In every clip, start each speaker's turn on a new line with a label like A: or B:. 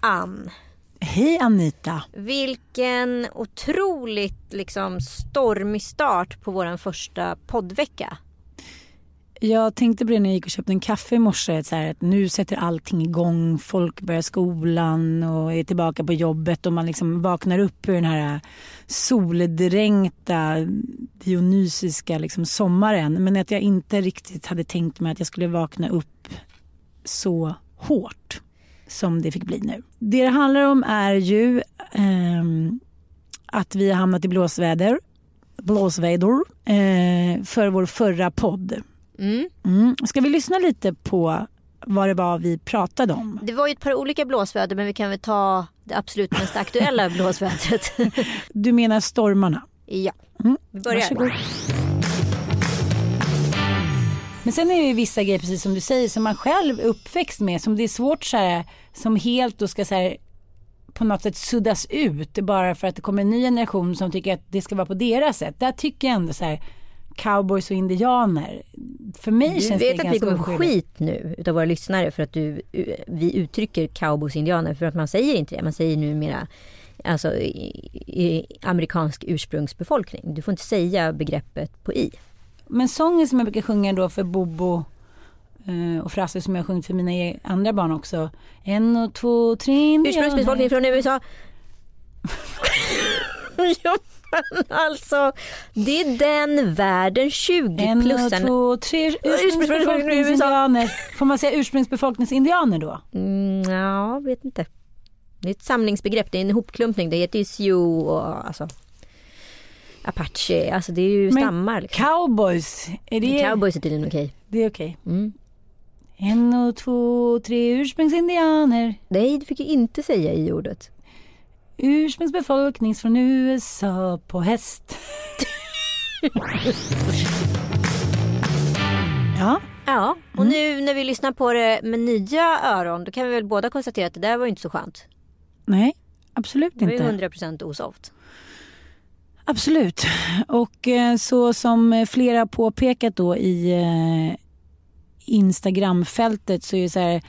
A: Ann!
B: Hej Anita!
A: Vilken otroligt liksom stormig start på vår första poddvecka.
B: Jag tänkte på det när jag gick och köpte en kaffe i morse. Så här, att nu sätter allting igång. Folk börjar skolan och är tillbaka på jobbet. Och man liksom vaknar upp ur den här soldränkta dionysiska liksom sommaren. Men att jag inte riktigt hade tänkt mig att jag skulle vakna upp så hårt som det fick bli nu. Det det handlar om är ju ehm, att vi har hamnat i blåsväder, blåsväder eh, för vår förra podd.
A: Mm.
B: Mm. Ska vi lyssna lite på vad det var vi pratade om?
A: Det var ju ett par olika blåsväder men vi kan väl ta det absolut mest aktuella blåsvädret.
B: Du menar stormarna?
A: ja,
B: Mm.
A: vi börjar.
B: Varsågod. Men sen är det ju vissa grejer precis som du säger som man själv är uppväxt med som det är svårt så här, som helt då ska så här, på något sätt suddas ut bara för att det kommer en ny generation som tycker att det ska vara på deras sätt. Där tycker jag ändå så här cowboys och indianer. För mig
A: Du
B: känns
A: vet
B: det
A: att vi
B: ganska
A: kommer få
B: oskyldigt.
A: skit nu utav våra lyssnare för att du, vi uttrycker cowboys indianer för att man säger inte det. Man säger numera alltså amerikansk ursprungsbefolkning. Du får inte säga begreppet på i.
B: Men sången som jag brukar sjunga då för Bobo och Frasse som jag sjungit för mina e- andra barn också. En och två, tre.
A: Ursprungsbefolkning från USA. ja, men alltså, det är den världen 20
B: En och två, tre
A: Ursprungsbefolkningsindianer.
B: Får man säga ursprungsbefolkningsindianer då?
A: Mm, ja, vet inte. Det är ett samlingsbegrepp, det är en hopklumpning. Det heter ju Sioux och alltså Apache, alltså det är ju
B: Men
A: stammar. Liksom.
B: Cowboys, är det,
A: Cowboys är tydligen okej.
B: det är okej?
A: Mm.
B: En och två, tre ursprungsindianer.
A: Nej, du fick ju inte säga i ordet.
B: Ursprungsbefolkning från USA på häst. ja,
A: Ja, och nu när vi lyssnar på det med nya öron då kan vi väl båda konstatera att det där var inte så skönt.
B: nej, absolut
A: Det var ju
B: inte.
A: 100% osoft.
B: Absolut. Och eh, så som flera påpekat då i eh, Instagramfältet så är det så här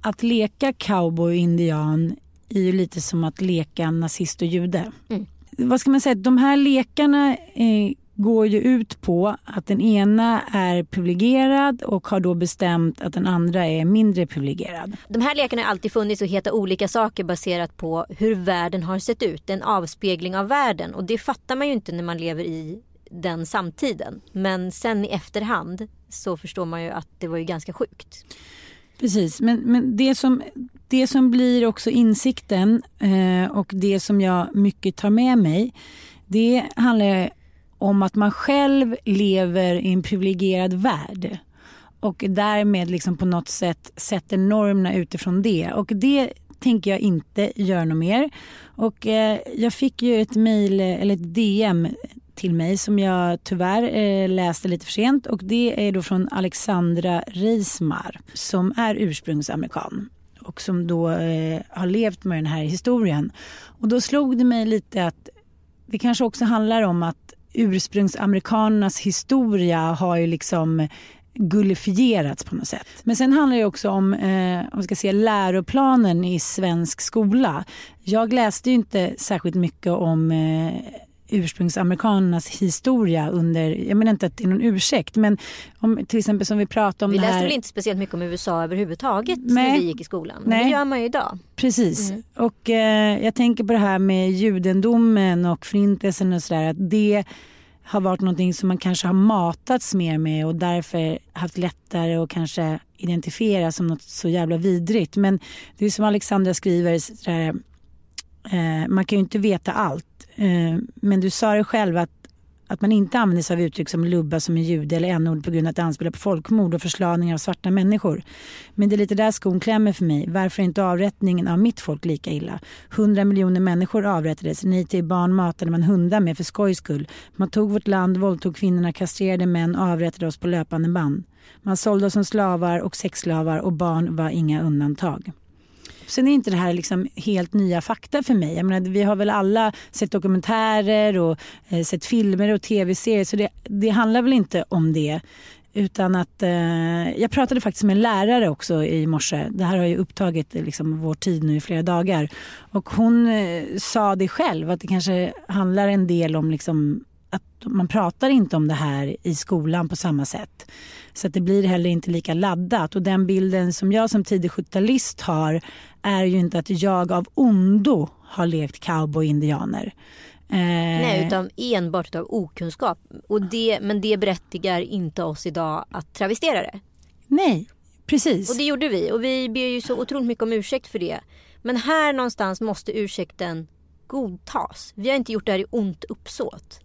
B: att leka cowboy och indian är ju lite som att leka nazist och jude.
A: Mm.
B: Vad ska man säga? De här lekarna eh, går ju ut på att den ena är privilegierad och har då bestämt att den andra är mindre privilegierad.
A: De här lekarna har alltid funnits och heter olika saker baserat på hur världen har sett ut. En avspegling av världen och det fattar man ju inte när man lever i den samtiden. Men sen i efterhand så förstår man ju att det var ju ganska sjukt.
B: Precis, men, men det, som, det som blir också insikten eh, och det som jag mycket tar med mig det handlar om att man själv lever i en privilegierad värld och därmed liksom på något sätt sätter normerna utifrån det. Och det tänker jag inte göra något mer. Och eh, jag fick ju ett mejl eller ett DM till mig som jag tyvärr eh, läste lite för sent och det är då från Alexandra Reismar som är ursprungsamerikan och som då eh, har levt med den här historien. Och då slog det mig lite att det kanske också handlar om att ursprungsamerikanernas historia har ju liksom gullifierats på något sätt. Men sen handlar det också om, eh, om ska se läroplanen i svensk skola. Jag läste ju inte särskilt mycket om eh, ursprungsamerikanernas historia under, jag menar inte att det är någon ursäkt, men om, till exempel som vi pratade om
A: Vi
B: det
A: läste
B: här.
A: väl inte speciellt mycket om USA överhuvudtaget
B: Nej.
A: när vi gick i skolan. Men
B: Nej.
A: det gör man ju idag.
B: Precis.
A: Mm.
B: Och eh, jag tänker på det här med judendomen och förintelsen och sådär. Att det har varit någonting som man kanske har matats mer med och därför haft lättare att kanske identifiera som något så jävla vidrigt. Men det är som Alexandra skriver, sådär, eh, man kan ju inte veta allt. Eh, men du sa det själv att att man inte använder sig av uttryck som lubba som en jude eller n-ord på grund av att det anspelar på folkmord och förslaning av svarta människor. Men det är lite där skon klämmer för mig. Varför är inte avrättningen av mitt folk lika illa? 100 miljoner människor avrättades. Ni till barn matade man hundar med för skojs skull. Man tog vårt land, våldtog kvinnorna, kastrerade män och avrättade oss på löpande band. Man sålde oss som slavar och sexslavar och barn var inga undantag. Sen är inte det här liksom helt nya fakta för mig. Jag menar, vi har väl alla sett dokumentärer och eh, sett filmer och tv-serier så det, det handlar väl inte om det. Utan att, eh, jag pratade faktiskt med en lärare också i morse. Det här har ju upptagit eh, liksom, vår tid nu i flera dagar. Och hon eh, sa det själv att det kanske handlar en del om liksom, att man pratar inte om det här i skolan på samma sätt. Så att det blir heller inte lika laddat. Och den bilden som jag som tidig 70-talist har är ju inte att jag av ondo har lekt cowboy indianer. Eh,
A: Nej, utan enbart av okunskap. Och det, men det berättigar inte oss idag att travestera det.
B: nej, precis.
A: Och det gjorde vi. Och vi ber ju så otroligt mycket om ursäkt för det. Men här någonstans måste ursäkten godtas. Vi har inte gjort det här i ont uppsåt.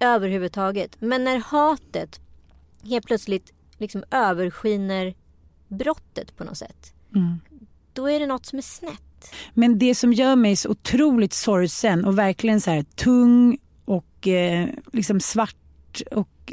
A: Överhuvudtaget. Men när hatet helt plötsligt liksom överskiner brottet på något sätt.
B: Mm.
A: Då är det något som är snett.
B: Men det som gör mig så otroligt sorgsen och verkligen så här tung och eh, liksom svart och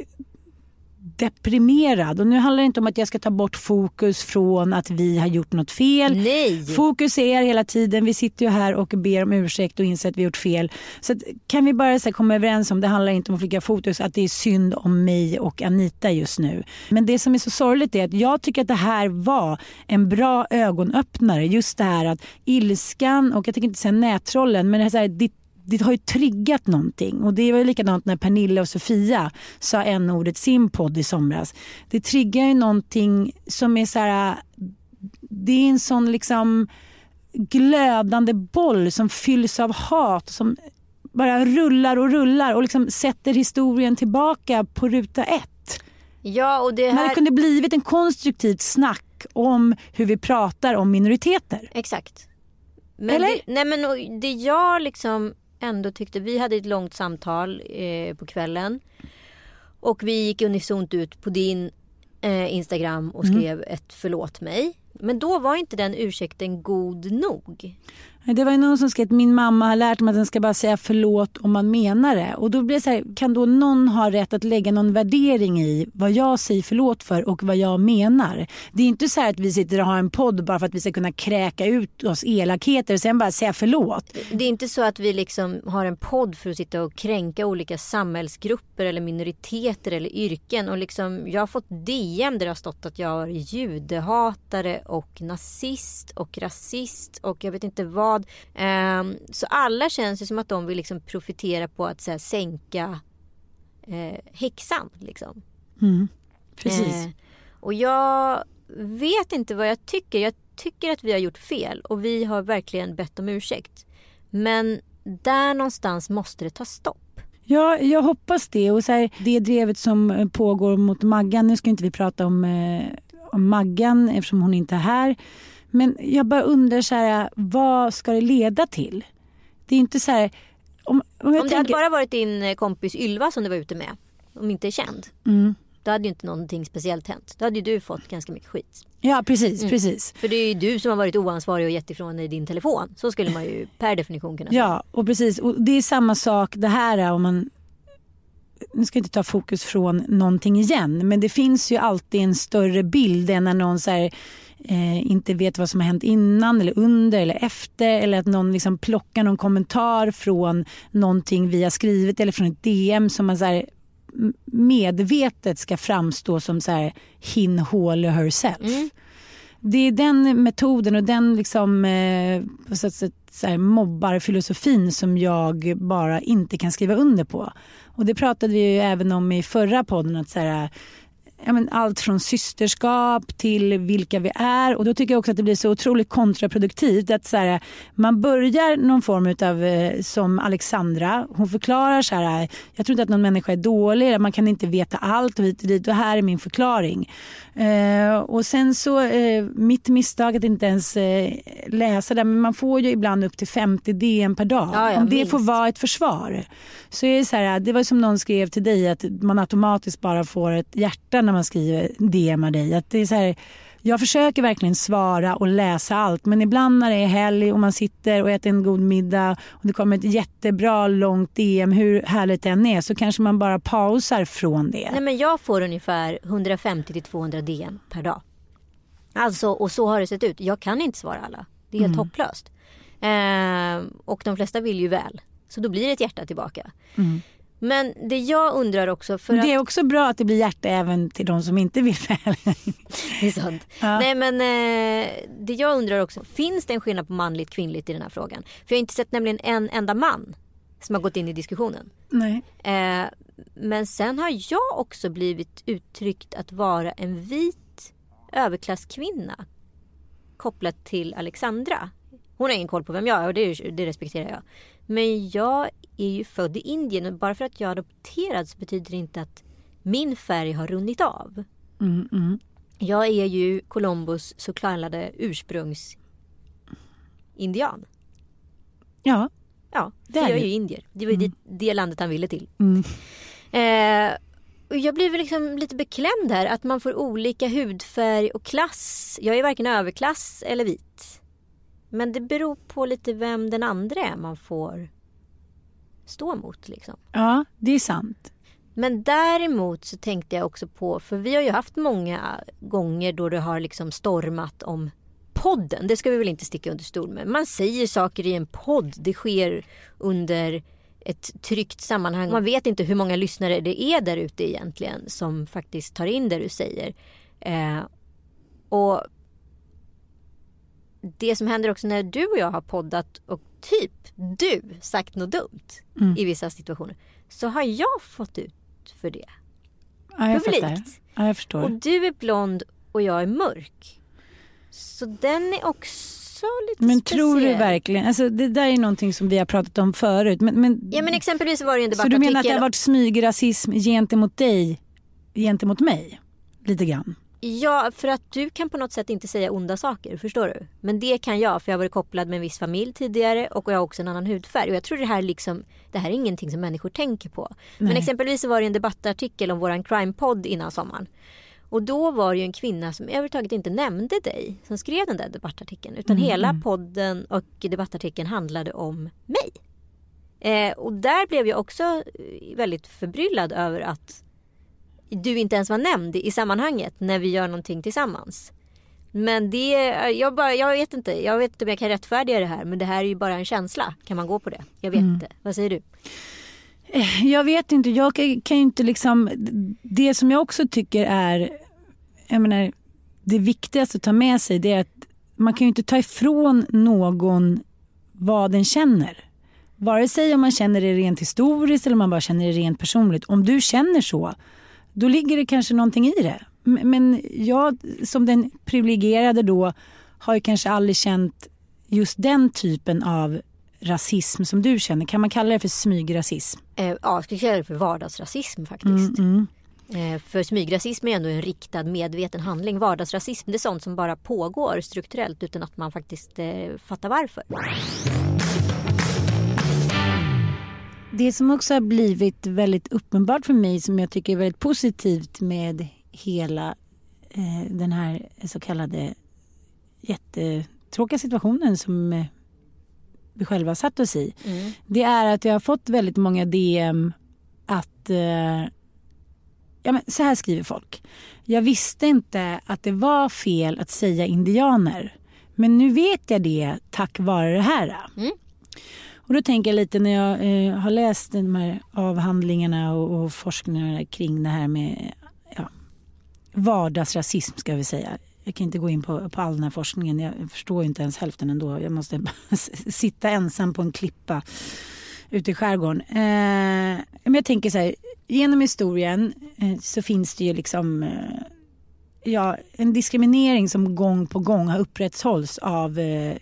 B: deprimerad. Och nu handlar det inte om att jag ska ta bort fokus från att vi har gjort något fel.
A: Nej!
B: Fokus är hela tiden, vi sitter ju här och ber om ursäkt och inser att vi har gjort fel. Så att, kan vi bara så här, komma överens om, det handlar inte om att flicka fokus, att det är synd om mig och Anita just nu. Men det som är så sorgligt är att jag tycker att det här var en bra ögonöppnare. Just det här att ilskan och jag tänker inte säga nättrollen, men det, är så här, det det har ju triggat någonting. Och det var ju likadant när Pernilla och Sofia sa en ordet sin podd i somras. Det triggar ju någonting som är så här, det är en sån liksom glödande boll som fylls av hat som bara rullar och rullar och liksom sätter historien tillbaka på ruta ett.
A: Ja, och det
B: Men
A: här...
B: det kunde blivit en konstruktivt snack om hur vi pratar om minoriteter.
A: Exakt. Men
B: Eller?
A: Det, nej men det jag liksom ändå tyckte, vi hade ett långt samtal eh, på kvällen. Och vi gick unisont ut på din eh, Instagram och
B: Mm.
A: skrev ett förlåt mig. Men då var inte den ursäkten god nog.
B: Det var ju någon som skrev att min mamma har lärt mig att den ska bara säga förlåt om man menar det. Och då blir det så här, kan då någon ha rätt att lägga någon värdering i vad jag säger förlåt för och vad jag menar? Det är inte så här att vi sitter och har en podd bara för att vi ska kunna kräka ut oss elakheter och sen bara säga förlåt.
A: Det är inte så att vi liksom har en podd för att sitta och kränka olika samhällsgrupper eller minoriteter eller yrken. Och liksom, jag har fått DM där det har stått att jag är judehatare och nazist och rasist och jag vet inte vad. Ehm, så alla känns ju som att de vill liksom profitera på att så här, sänka eh, häxan. Liksom.
B: Mm. Precis.
A: Eh, och jag vet inte vad jag tycker. Jag tycker att vi har gjort fel och vi har verkligen bett om ursäkt. Men där någonstans måste det ta stopp.
B: Ja, jag hoppas det. Och så här, det drevet som pågår mot Maggan, nu ska inte vi prata om, eh, om Maggan eftersom hon inte är här. Men jag bara undrar så här, vad ska det leda till? Det är inte så här... Om, om
A: Om det
B: tänker,
A: hade bara varit din eh, kompis Ylva som du var ute med, om inte är känd.
B: mm,
A: Då hade ju inte någonting speciellt hänt. Då hade ju du fått ganska mycket skit.
B: ja, precis,
A: Mm.
B: precis.
A: För det är ju du som har varit oansvarig och gett ifrån dig din telefon. Så skulle man ju per definition kunna säga.
B: Ja, och precis. Och det är samma sak det här är om man... Nu ska jag inte ta fokus från någonting igen, men det finns ju alltid en större bild än när någon så här, eh, inte vet vad som har hänt innan eller under eller efter eller att någon liksom plockar någon kommentar från någonting vi har skrivit eller från ett DM som man så här, medvetet ska framstå som så här hin, hål herself.
A: Mm.
B: Det är den metoden och den liksom, eh, på så sätt, så här, mobbarfilosofin som jag bara inte kan skriva under på. Och det pratade vi ju även om i förra podden. att så här, ja, men allt från systerskap till vilka vi är. Och då tycker jag också att det blir så otroligt kontraproduktivt. att så här, Man börjar någon form av eh, som Alexandra. Hon förklarar så här, jag tror inte att någon människa är dålig, man kan inte veta allt och hit och dit. Och här är min förklaring. Eh, och sen så, eh, mitt misstag att inte ens eh, läsa det, men man får ju ibland upp till 50 DM per dag.
A: Ja, ja,
B: Om det
A: minst.
B: får vara ett försvar. Så är det, så här, det var som någon skrev till dig att man automatiskt bara får ett hjärta när man skriver DMar dig. Att det är så här, jag försöker verkligen svara och läsa allt men ibland när det är helg och man sitter och äter en god middag och det kommer ett jättebra långt DM hur härligt det än är så kanske man bara pausar från det.
A: Nej, men jag får ungefär 150 till 200 DM per dag. Alltså, och så har det sett ut. Jag kan inte svara alla. Det är helt hopplöst. Eh, och de flesta vill ju väl. Så då blir det ett hjärta tillbaka. Men det jag undrar också. För
B: det
A: att,
B: är också bra att det blir hjärta även till de som inte vill väl.
A: det är sant.
B: Ja.
A: Nej men eh, det jag undrar också. Finns det en skillnad på manligt kvinnligt i den här frågan? För jag har inte sett nämligen en enda man som har gått in i diskussionen.
B: Nej.
A: Eh, men sen har jag också blivit uttryckt att vara en vit överklasskvinna kopplat till Alexandra. Hon har ingen koll på vem jag är och det, det respekterar jag. Men jag är ju född i Indien och bara för att jag är adopterad så betyder det inte att min färg har runnit av.
B: Mm, mm.
A: Jag är ju Colombos så kallade ursprungsindian.
B: Ja.
A: Ja,
B: Det är
A: jag är ju indier. Det var ju det, det landet han ville till.
B: Mm.
A: Eh, och jag blir väl liksom lite beklämd här att man får olika hudfärg och klass. Jag är varken överklass eller vit. Men det beror på lite vem den andra är man får stå mot liksom.
B: ja, det är sant.
A: Men däremot så tänkte jag också på, för vi har ju haft många gånger då det har liksom stormat om podden. Det ska vi väl inte sticka under stol med. Man säger saker i en podd. Det sker under ett tryggt sammanhang. Man vet inte hur många lyssnare det är där ute egentligen som faktiskt tar in det du säger. Eh, och det som händer också när du och jag har poddat och typ du sagt något dumt i vissa situationer så har jag fått ut för det.
B: Ja, jag
A: Publikt.
B: fattar. Ja, jag förstår.
A: Och du är blond och jag är mörk. Så den är också lite
B: Men
A: speciell.
B: tror du verkligen, alltså det där är någonting som vi har pratat om förut. Men, men,
A: Ja men exempelvis var det en
B: så
A: debattartikel.
B: du menar att det har varit smygrasism gentemot dig, gentemot mig? Lite grann.
A: Ja, för att du kan på något sätt inte säga onda saker, förstår du? Men det kan jag, för jag har varit kopplad med en viss familj tidigare och jag har också en annan hudfärg. Och jag tror det här liksom, det här är ingenting som människor tänker på. Men
B: Nej.
A: exempelvis så var det en debattartikel om våran crime-podd innan sommaren. Och då var det ju en kvinna som överhuvudtaget inte nämnde dig som skrev den där debattartikeln. Utan hela podden och debattartikeln handlade om mig. Eh, och där blev jag också eh, väldigt förbryllad över att du inte ens var nämnd i sammanhanget när vi gör någonting tillsammans. Men det, jag, bara, jag vet inte, jag vet inte om jag kan rättfärdiga det här men det här är ju bara en känsla. Kan man gå på det? Jag vet inte. Vad säger du?
B: Jag vet inte, jag kan ju inte liksom... Det som jag också tycker är... Jag menar, det viktigaste att ta med sig det är att man kan ju inte ta ifrån någon vad den känner. Vare sig om man känner det rent historiskt eller om man bara känner det rent personligt. Om du känner så, då ligger det kanske någonting i det. Men jag som den privilegierade då har ju kanske aldrig känt just den typen av rasism som du känner. Kan man kalla det för smygrasism?
A: Eh, ja, jag skulle kalla det för vardagsrasism faktiskt.
B: Mm.
A: Eh, för smygrasism är ändå en riktad medveten handling. Vardagsrasism det är sånt som bara pågår strukturellt utan att man faktiskt eh, fattar varför.
B: Det som också har blivit väldigt uppenbart för mig som jag tycker är väldigt positivt med hela eh, den här så kallade jättetråkiga situationen som eh, vi själva satt oss i. Det är att jag har fått väldigt många DM att eh, ja, men så här skriver folk. Jag visste inte att det var fel att säga indianer. Men nu vet jag det tack vare det här. Och då tänker jag lite när jag eh, har läst de här avhandlingarna och, och forskningarna kring det här med ja, vardagsrasism ska vi säga. Jag kan inte gå in på, på all den här forskningen. Jag förstår inte ens hälften ändå. Jag måste sitta ensam på en klippa ute i skärgården. Eh, men jag tänker så här, genom historien eh, så finns det ju liksom eh, ja, en diskriminering som gång på gång har upprätthålls av, eh,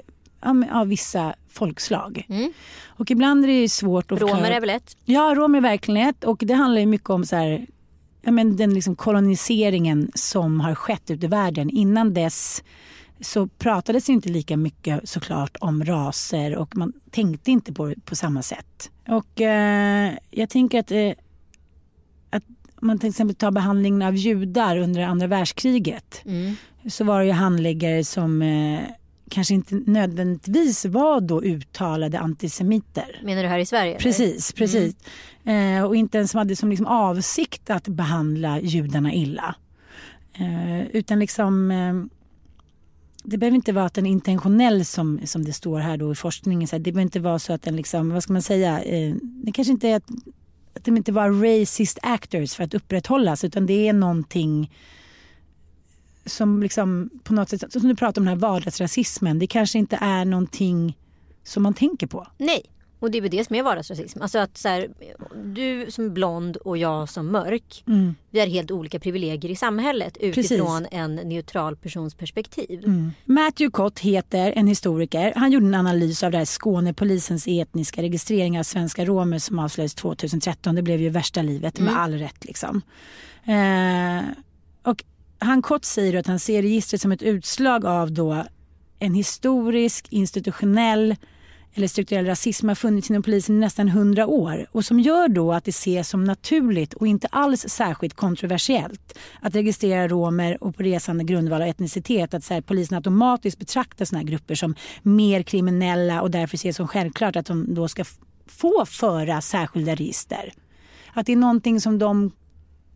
B: av vissa folkslag. Mm. Och ibland är det svårt att
A: Romer är väl ett?
B: Ja, romer är verkligen ett. Och det handlar ju mycket om så här, ja, men den liksom koloniseringen som har skett ute i världen. Innan dess så pratades det inte lika mycket såklart om raser och man tänkte inte på på samma sätt. Och eh, jag tänker att, eh, att om man till exempel tar behandlingen av judar under andra världskriget mm. så var det ju handläggare som eh, kanske inte nödvändigtvis var då uttalade antisemiter.
A: Menar du här i Sverige?
B: Precis, precis. Mm. Eh, och inte ens som hade som liksom avsikt att behandla judarna illa. Eh, utan liksom eh, det behöver inte vara att den är intentionell som, som det står här då i forskningen. Så det behöver inte vara så att den liksom, vad ska man säga, eh, det kanske inte är att, att de inte var racist actors för att upprätthållas utan det är någonting som liksom på något sätt, som du pratar om den här vardagsrasismen, det kanske inte är någonting som man tänker på.
A: Nej, och det är väl det som är vardagsrasism. Alltså att så här, du som blond och jag som mörk. Mm. Vi har helt olika privilegier i samhället utifrån Precis. en neutral persons perspektiv. Mm.
B: Matthew Kott heter en historiker. Han gjorde en analys av det här Skånepolisens etniska registrering av svenska romer som avslöjades 2013. Det blev ju värsta livet med mm. all rätt liksom. Eh, han kort säger att han ser registret som ett utslag av då en historisk, institutionell eller strukturell rasism har funnits inom polisen i nästan hundra år och som gör då att det ses som naturligt och inte alls särskilt kontroversiellt att registrera romer och på resande grundval av etnicitet att så här, polisen automatiskt betraktar sådana här grupper som mer kriminella och därför ses som självklart att de då ska få föra särskilda register. Att det är någonting som de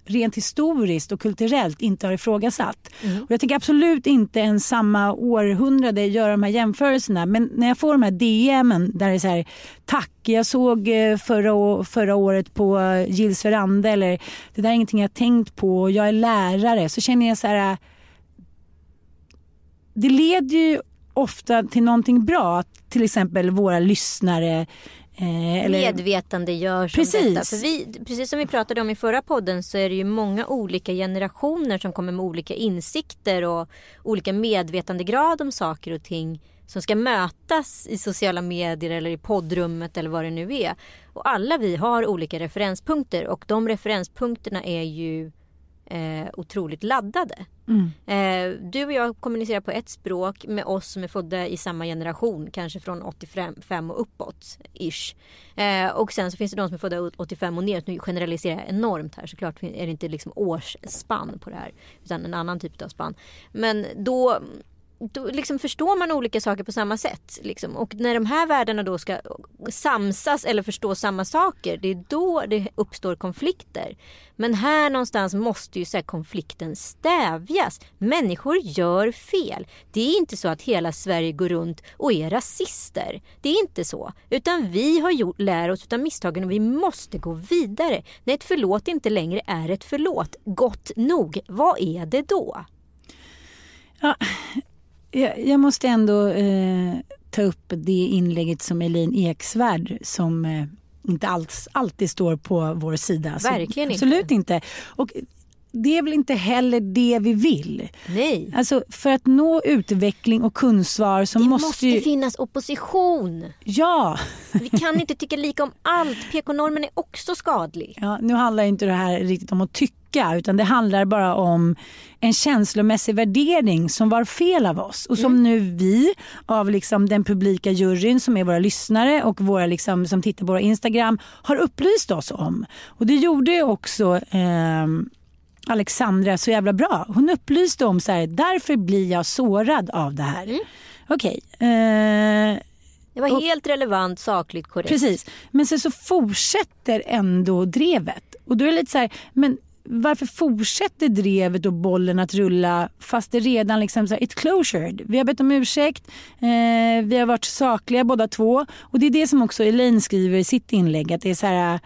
B: rent historiskt och kulturellt inte har ifrågasatt. Mm. Och jag tänker absolut inte ens samma århundrade göra de här jämförelserna men när jag får de här DMen där det är så här tack jag såg eh, förra, förra året på Gills veranda eller det där är ingenting jag tänkt på jag är lärare så känner jag så här det leder ju ofta till någonting bra. Till exempel våra lyssnare
A: Eh, eller... Medvetandegörs precis. om detta. För vi, precis som vi pratade om i förra podden så är det ju många olika generationer som kommer med olika insikter och olika medvetandegrad om saker och ting som ska mötas i sociala medier eller i poddrummet eller vad det nu är. Och alla vi har olika referenspunkter och de referenspunkterna är ju eh, otroligt laddade. Mm. Eh, du och jag kommunicerar på ett språk med oss som är födda i samma generation, kanske från 85 och uppåt. Ish. Eh, och sen så finns det de som är födda 85 och neråt. Nu generaliserar jag enormt här såklart är det inte liksom årsspann på det här utan en annan typ av spann. Men då då liksom förstår man olika saker på samma sätt. Liksom. Och när de här världarna då ska samsas eller förstå samma saker, det är då det uppstår konflikter. Men här någonstans måste ju så här, konflikten stävjas. Människor gör fel. Det är inte så att hela Sverige går runt och är rasister. Det är inte så. Utan vi har gjort, lär oss av misstagen och vi måste gå vidare. När ett förlåt inte längre är ett förlåt, gott nog, vad är det då?
B: Ja, jag, jag måste ändå eh, ta upp det inlägget som Elin Eksvärd som eh, inte alls alltid står på vår sida.
A: Verkligen
B: Så, absolut inte. inte. Och det är väl inte heller det vi vill.
A: Nej.
B: Alltså för att nå utveckling och kunstsvar så
A: det
B: måste
A: måste ju... finnas opposition.
B: Ja.
A: Vi kan inte tycka lika om allt. PK-normen är också skadlig.
B: Ja, nu handlar inte det här riktigt om att tycka utan det handlar bara om en känslomässig värdering som var fel av oss och som mm. nu vi av liksom den publika juryn som är våra lyssnare och våra liksom, som tittar på våra Instagram har upplyst oss om. Och det gjorde också eh, Alexandra så jävla bra. Hon upplyste om så här, därför blir jag sårad av det här. Mm. Okej. Okay. Eh,
A: det var och, helt relevant, sakligt, korrekt.
B: Precis. Men sen så fortsätter ändå drevet. Och då är det lite så här, men varför fortsätter drevet och bollen att rulla fast det redan liksom så här, it's closured. Vi har bett om ursäkt, eh, vi har varit sakliga båda två och det är det som också Elaine skriver i sitt inlägg att det är så här,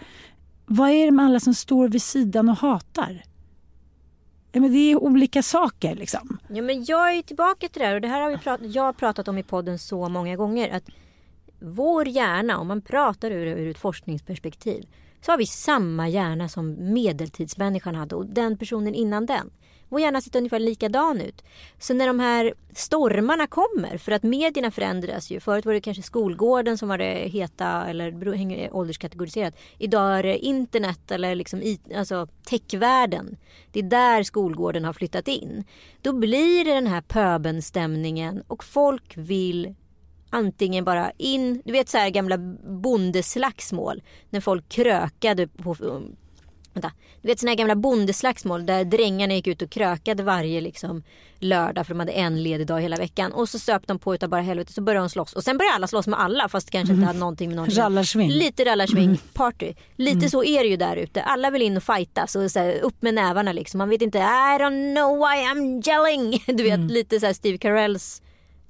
B: vad är det med alla som står vid sidan och hatar? Ja, men det är olika saker liksom.
A: Ja, men jag är tillbaka till det här och det här har vi pratat, jag har pratat om i podden så många gånger. Att vår hjärna, om man pratar ur, ur ett forskningsperspektiv, så har vi samma hjärna som medeltidsmänniskan hade och den personen innan den. Vår hjärna sett ungefär likadan ut. Så när de här stormarna kommer, för att medierna förändras ju. Förut var det kanske skolgården som var det heta eller ålderskategoriserat. Idag är det internet eller liksom alltså techvärlden. Det är där skolgården har flyttat in. Då blir det den här pöbenstämningen och folk vill antingen bara in, du vet så här gamla bondeslagsmål när folk krökade på Vänta. Du vet såna här gamla bondeslagsmål där drängarna gick ut och krökade varje liksom, lördag för de hade en ledig dag hela veckan. Och så söp de på utav bara helvete så började de slåss. Och sen började alla slåss med alla fast kanske inte hade någonting med någonting.
B: Rallarsving.
A: Lite rallarsving mm. party. Lite mm. så är det ju där ute. Alla vill in och fightas och så här, upp med nävarna liksom. Man vet inte I don't know why I'm gelling. Du vet mm. lite så Steve Carells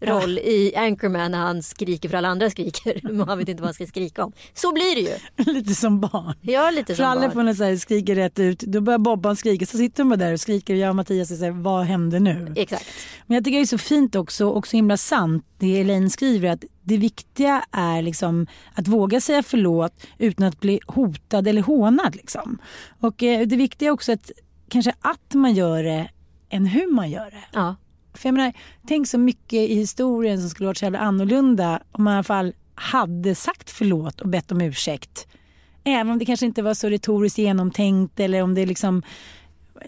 A: roll i Anchorman när han skriker för alla andra skriker. Men han vet inte vad han ska skrika om. Så blir det ju.
B: lite som barn.
A: Ja, lite som
B: Fralle
A: barn.
B: får skriker rätt ut. Då börjar Bobban skrika. Så sitter de där och skriker och jag och Mattias säger vad händer nu?
A: Exakt.
B: Men jag tycker det är så fint också och så himla sant det Elaine skriver att det viktiga är liksom att våga säga förlåt utan att bli hotad eller hånad. Liksom. Och eh, det viktiga är också att kanske att man gör det än hur man gör det.
A: Ja.
B: För jag menar, tänk så mycket i historien som skulle varit så jävla annorlunda om man i alla fall hade sagt förlåt och bett om ursäkt. Även om det kanske inte var så retoriskt genomtänkt eller om det liksom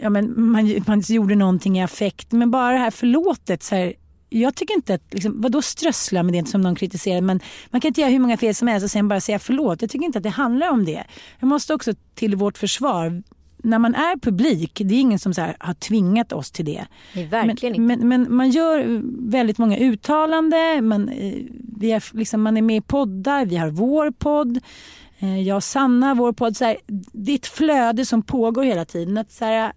B: ja, men man, man gjorde någonting i affekt. Men bara det här förlåtet. Så här, jag tycker inte att, liksom, vadå strössla med det som någon kritiserar men man kan inte göra hur många fel som helst och sen bara säga förlåt. Jag tycker inte att det handlar om det. Jag måste också till vårt försvar när man är publik, det är ingen som så har tvingat oss till det.
A: Nej, verkligen
B: men. Men, men, man gör väldigt många uttalanden, man, eh, vi är, liksom, man är med i poddar, vi har vår podd. Eh, jag och Sanna, vår podd. Så här, det är ett flöde som pågår hela tiden. Att, så här,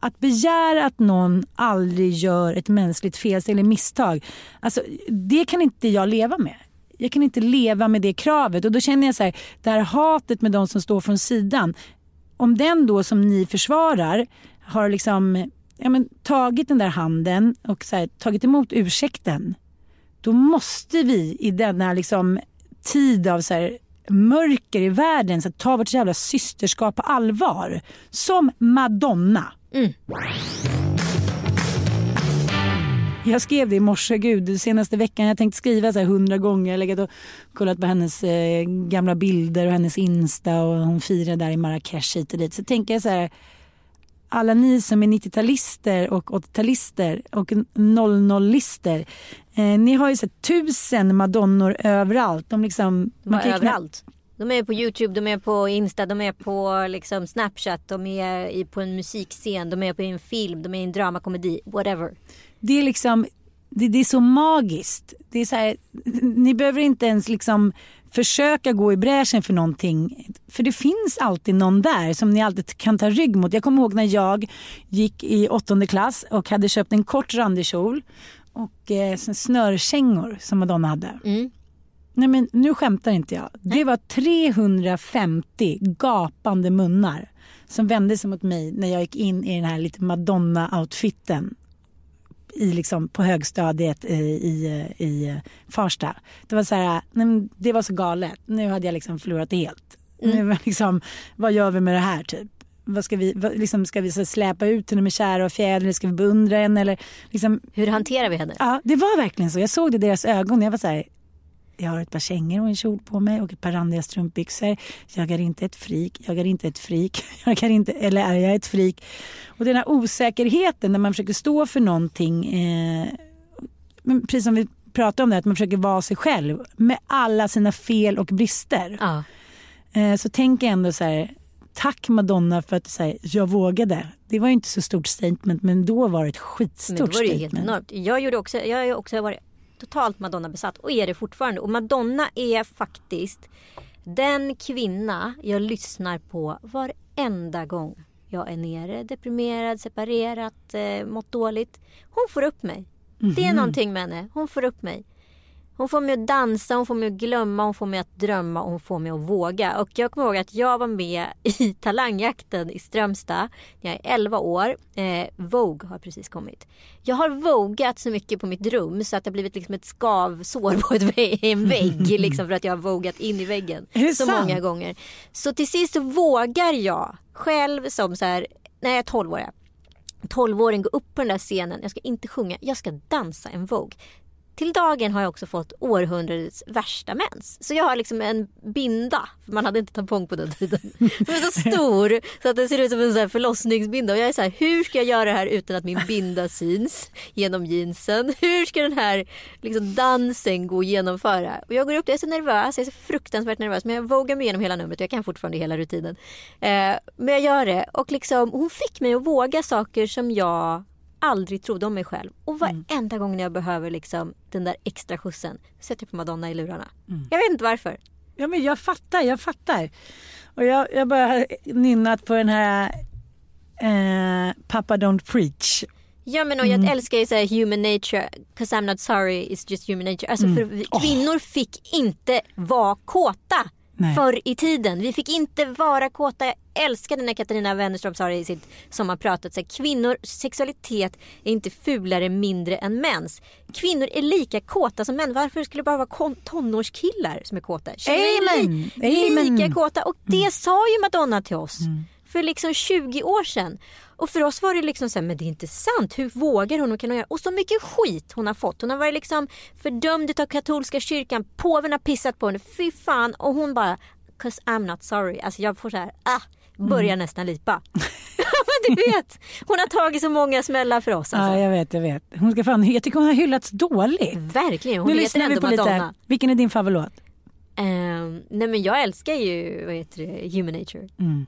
B: att begära att någon aldrig gör ett mänskligt felsteg eller misstag, alltså, det kan inte jag leva med jag kan inte leva med det kravet. Och då känner jag så här, det här hatet med de som står från sidan om den då som ni försvarar har liksom ja, men, tagit den där handen och så här, tagit emot ursäkten. Då måste vi i denna liksom, tid av så här, mörker i världen så ta vårt jävla systerskap på allvar. Som Madonna. Mm. Jag skrev det i morse, gud, senaste veckan. Jag tänkte skriva så här hundra gånger. Jag legat och kollat på hennes eh, gamla bilder och hennes Insta och hon firade där i Marrakesh hit och dit. Så tänker jag så här, alla ni som är 90-talister och 80-talister och 00-lister. Eh, ni har ju sett tusen madonnor överallt. De liksom,
A: man kan överallt. De är på Youtube, de är på Insta, de är på liksom Snapchat, de är på en musikscen, de är på en film, de är i en dramakomedi, whatever
B: det är liksom, det, det, är så magiskt. Det är så här, ni behöver inte ens liksom försöka gå i bräschen för någonting. För det finns alltid någon där som ni alltid kan ta rygg mot. Jag kommer ihåg när jag gick i åttonde klass och hade köpt en kort randig kjol och eh, snörkängor som Madonna hade. Mm. Nej men nu skämtar inte jag. Det var 350 gapande munnar som vände sig mot mig när jag gick in i den här lite Madonna-outfiten i liksom, på högstadiet i, i, i Farsta. Det var, så här, det var så galet. Nu hade jag liksom förlorat det helt. Mm. Nu, liksom, vad gör vi med det här typ? Vad ska vi, vad, liksom, ska vi så släpa ut henne med kära och fjäder eller ska vi beundra henne? Eller, liksom,
A: Hur hanterar vi henne?
B: Ja, det var verkligen så. Jag såg det i deras ögon. Jag var så här, jag har ett par kängor och en kjol på mig och ett par randiga strumpbyxor. Jag är inte ett frik, jag är inte ett frik, jag är inte, eller är jag ett frik? Och den här osäkerheten när man försöker stå för någonting, eh, precis som vi pratade om det, att man försöker vara sig själv med alla sina fel och brister.
A: Ja.
B: Eh, så tänk ändå så här, tack Madonna för att här, jag vågade. Det var inte så stort statement men då var det ett skitstort
A: men då var
B: det
A: helt enormt. Jag, gjorde också, jag har också varit totalt Madonna-besatt och är det fortfarande. Och Madonna är faktiskt den kvinna jag lyssnar på varenda gång jag är nere, deprimerad, separerat, eh, mått dåligt. Hon får upp mig. Mm -hmm. Det är mhm. någonting med henne. Hon får upp mig. Hon får mig att dansa, hon får mig att glömma, hon får mig att drömma och hon får mig att våga. Och jag kommer ihåg att jag var med i Talangjakten i Strömstad när jag är 11 år. Eh, Vogue har precis kommit. Jag har vogat så mycket på mitt rum så att det har blivit liksom ett skavsår på ett, en vägg. liksom för att jag har vogat in i väggen så sant? många gånger. Så till sist vågar jag själv som så här, när jag är 12 år. 12-åring gå upp på den där scenen. Jag ska inte sjunga, jag ska dansa en Vogue. Till dagen har jag också fått århundradets värsta mens. Så jag har liksom en binda, för man hade inte tampong på den tiden. Den är så stor så att den ser ut som en sån förlossningsbinda. Och jag är så här, hur ska jag göra det här utan att min binda syns genom jeansen? Hur ska den här liksom, dansen gå att genomföra? Och jag går upp, jag är så nervös, jag är så fruktansvärt nervös. Men jag vågar mig igenom hela numret och jag kan fortfarande hela rutinen. Eh, men jag gör det. Och liksom, hon fick mig att våga saker som jag aldrig trodde om mig själv. Och mm. varenda mm. gång när jag behöver liksom den där extra skjutsen sätter jag på Madonna i lurarna. Mm. Jag vet inte varför.
B: Ja men jag fattar, jag fattar. Och jag, jag bara har nynnat på den här eh, Papa Don't Preach.
A: Ja men och jag mm. älskar ju såhär human nature, cause I'm not sorry, it's just human nature. Alltså mm. för vi, kvinnor oh. fick inte vara kåta. Nej. förr i tiden. Vi fick inte vara kåta. Jag älskade när Katarina Wennerström sa det i sitt sommarprat. Så kvinnor, sexualitet är inte fulare mindre än mäns. Kvinnor är lika kåta som män. Varför skulle det bara vara tonårskillar som är kåta? Tjejer är li lika kåta. Och det sa ju Madonna till oss. Mm. För liksom 20 år sedan. Och för oss var det liksom så här, men det är inte sant. Hur vågar hon? Och, kan hon göra? och så mycket skit hon har fått. Hon har varit liksom fördömd av katolska kyrkan. Påven har pissat på henne. Fy fan. Och hon bara, cause I'm not sorry. Alltså jag får så här, ah, börjar mm. nästan lipa. du vet, hon har tagit så många smällar för oss.
B: Alltså. Ja, jag vet, jag vet. Hon ska fan, jag tycker hon har hyllats dåligt.
A: Verkligen, hon nu heter ändå
B: vi på
A: Madonna.
B: Lite. Vilken är din favoritlåt?
A: Um, nej men jag älskar ju, vad heter det, Human Nature. Mm.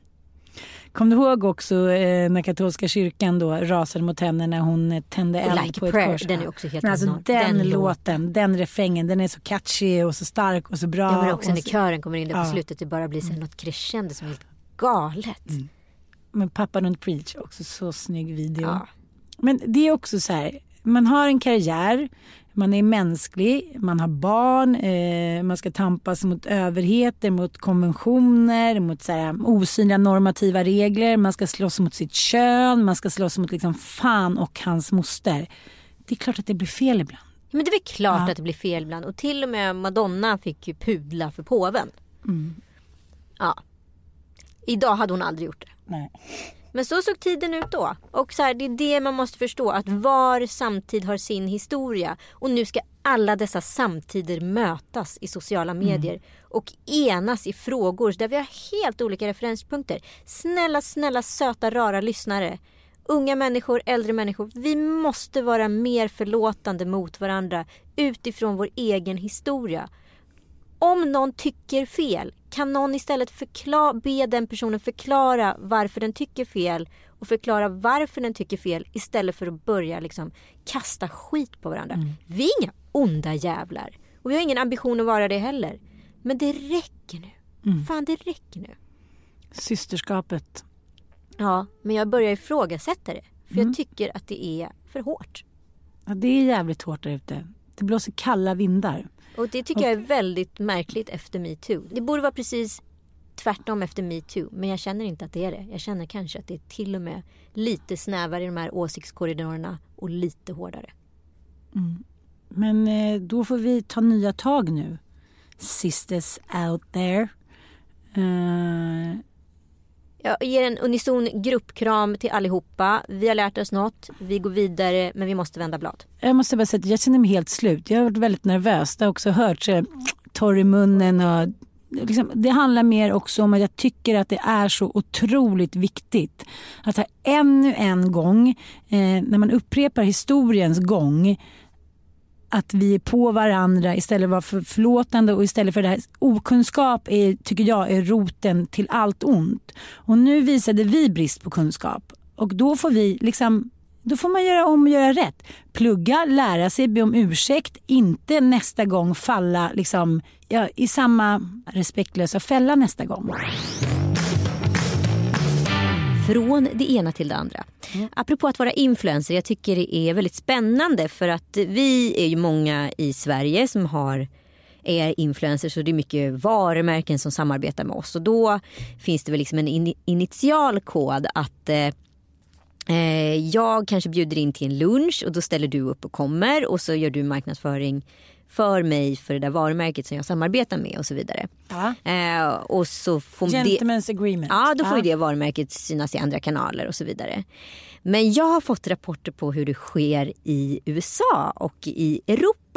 B: Kom du ihåg också eh, när katolska kyrkan då rasade mot henne när hon eh, tände eld like på ett prayer, kors?
A: Den är också helt
B: alltså, den, den låten, den refrängen, den är så catchy och så stark och så bra.
A: Ja men också när kören kommer in där på ja. slutet, det bara blir så något crescendo som är helt galet. Mm.
B: Men Pappa Don't Preach, också så snygg video. Ja. Men det är också så här, man har en karriär, man är mänsklig, man har barn, eh, man ska tampas mot överheter, mot konventioner, mot så här, osynliga normativa regler, man ska slåss mot sitt kön, man ska slåss mot liksom fan och hans moster. Det är klart att det blir fel ibland.
A: Men det är väl klart ja. att det blir fel ibland och till och med Madonna fick ju pudla för påven. Mm. Ja. Idag hade hon aldrig gjort det.
B: Nej.
A: Men så såg tiden ut då. Och så här, det är det man måste förstå. Att var samtid har sin historia. Och nu ska alla dessa samtider mötas i sociala mm. medier. Mm. Och enas i frågor där vi har helt olika referenspunkter. Snälla, snälla, söta, rara lyssnare. Unga människor, äldre människor. Vi måste vara mer förlåtande mot varandra utifrån vår egen historia. Om någon tycker fel, kan någon istället förklara, be den personen förklara varför den tycker fel och förklara varför den tycker fel istället för att börja liksom kasta skit på varandra. Mm. Vi är inga onda jävlar och vi har ingen ambition att vara det heller. Men det räcker nu. Mm. Fan, det räcker nu.
B: Systerskapet.
A: Ja, men jag börjar ifrågasätta det. För mm. jag tycker att det är för hårt.
B: Ja, det är jävligt hårt där ute. Det blåser kalla vindar.
A: Och det tycker och... jag är väldigt märkligt efter metoo. Det borde vara precis tvärtom efter metoo. Men jag känner inte att det är det. Jag känner kanske att det är till och med lite snävare i de här åsiktskorridorerna och lite hårdare.
B: Mm. Men eh, då får vi ta nya tag nu. Sisters out there. Uh,
A: jag ger en unison gruppkram till allihopa. Vi har lärt oss något. Vi går vidare men vi måste vända blad.
B: Jag måste bara säga att jag känner mig helt slut. Jag har varit väldigt nervös. Det har också hört så torr i munnen och Liksom, det handlar mer också om att jag tycker att det är så otroligt viktigt att här, ännu en gång, eh, när man upprepar historiens gång, att vi är på varandra istället för att vara förlåtande och istället för det här. Okunskap är, tycker jag är roten till allt ont. Och nu visade vi brist på kunskap och då får vi liksom då får man göra om och göra rätt. Plugga, lära sig, be om ursäkt. Inte nästa gång falla liksom, ja, i samma respektlösa fälla nästa gång.
A: Från det ena till det andra. Mm. Apropå att vara influencer, jag tycker det är väldigt spännande för att vi är ju många i Sverige som har är influencers och det är mycket varumärken som samarbetar med oss. Och då finns det väl liksom en in initial kod att eh, eh, jag kanske bjuder in till en lunch och då ställer du upp och kommer och så gör du marknadsföring för mig för det där varumärket som jag samarbetar med och så vidare.
B: Ja.
A: Eh, och så får
B: Gentlemen's
A: det,
B: agreement.
A: Ja, då får ja. det varumärket synas i andra kanaler och så vidare. Men jag har fått rapporter på hur det sker i USA och i Europa